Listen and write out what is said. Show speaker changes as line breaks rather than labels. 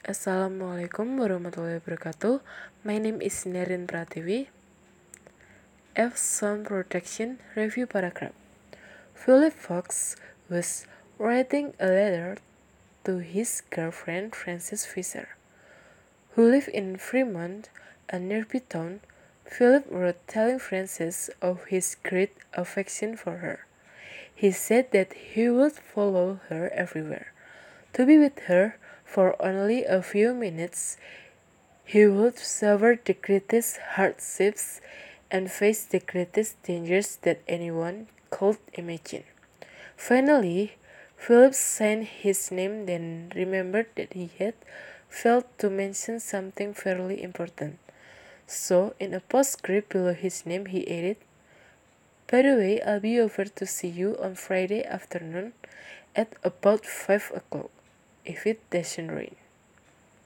Assalamualaikum warahmatullahi wabarakatuh. My name is Nerin Pratiwi. F. Sound Protection Review Paragraph. Philip Fox was writing a letter to his girlfriend Frances Fisher, who lived in Fremont, a nearby town. Philip wrote telling Frances of his great affection for her. He said that he would follow her everywhere. To be with her for only a few minutes, he would suffer the greatest hardships and face the greatest dangers that anyone could imagine. Finally, Philip signed his name, then remembered that he had failed to mention something fairly important. So, in a postscript below his name, he added, By the way, I'll be over to see you on Friday afternoon at about 5 o'clock if it doesn't rain.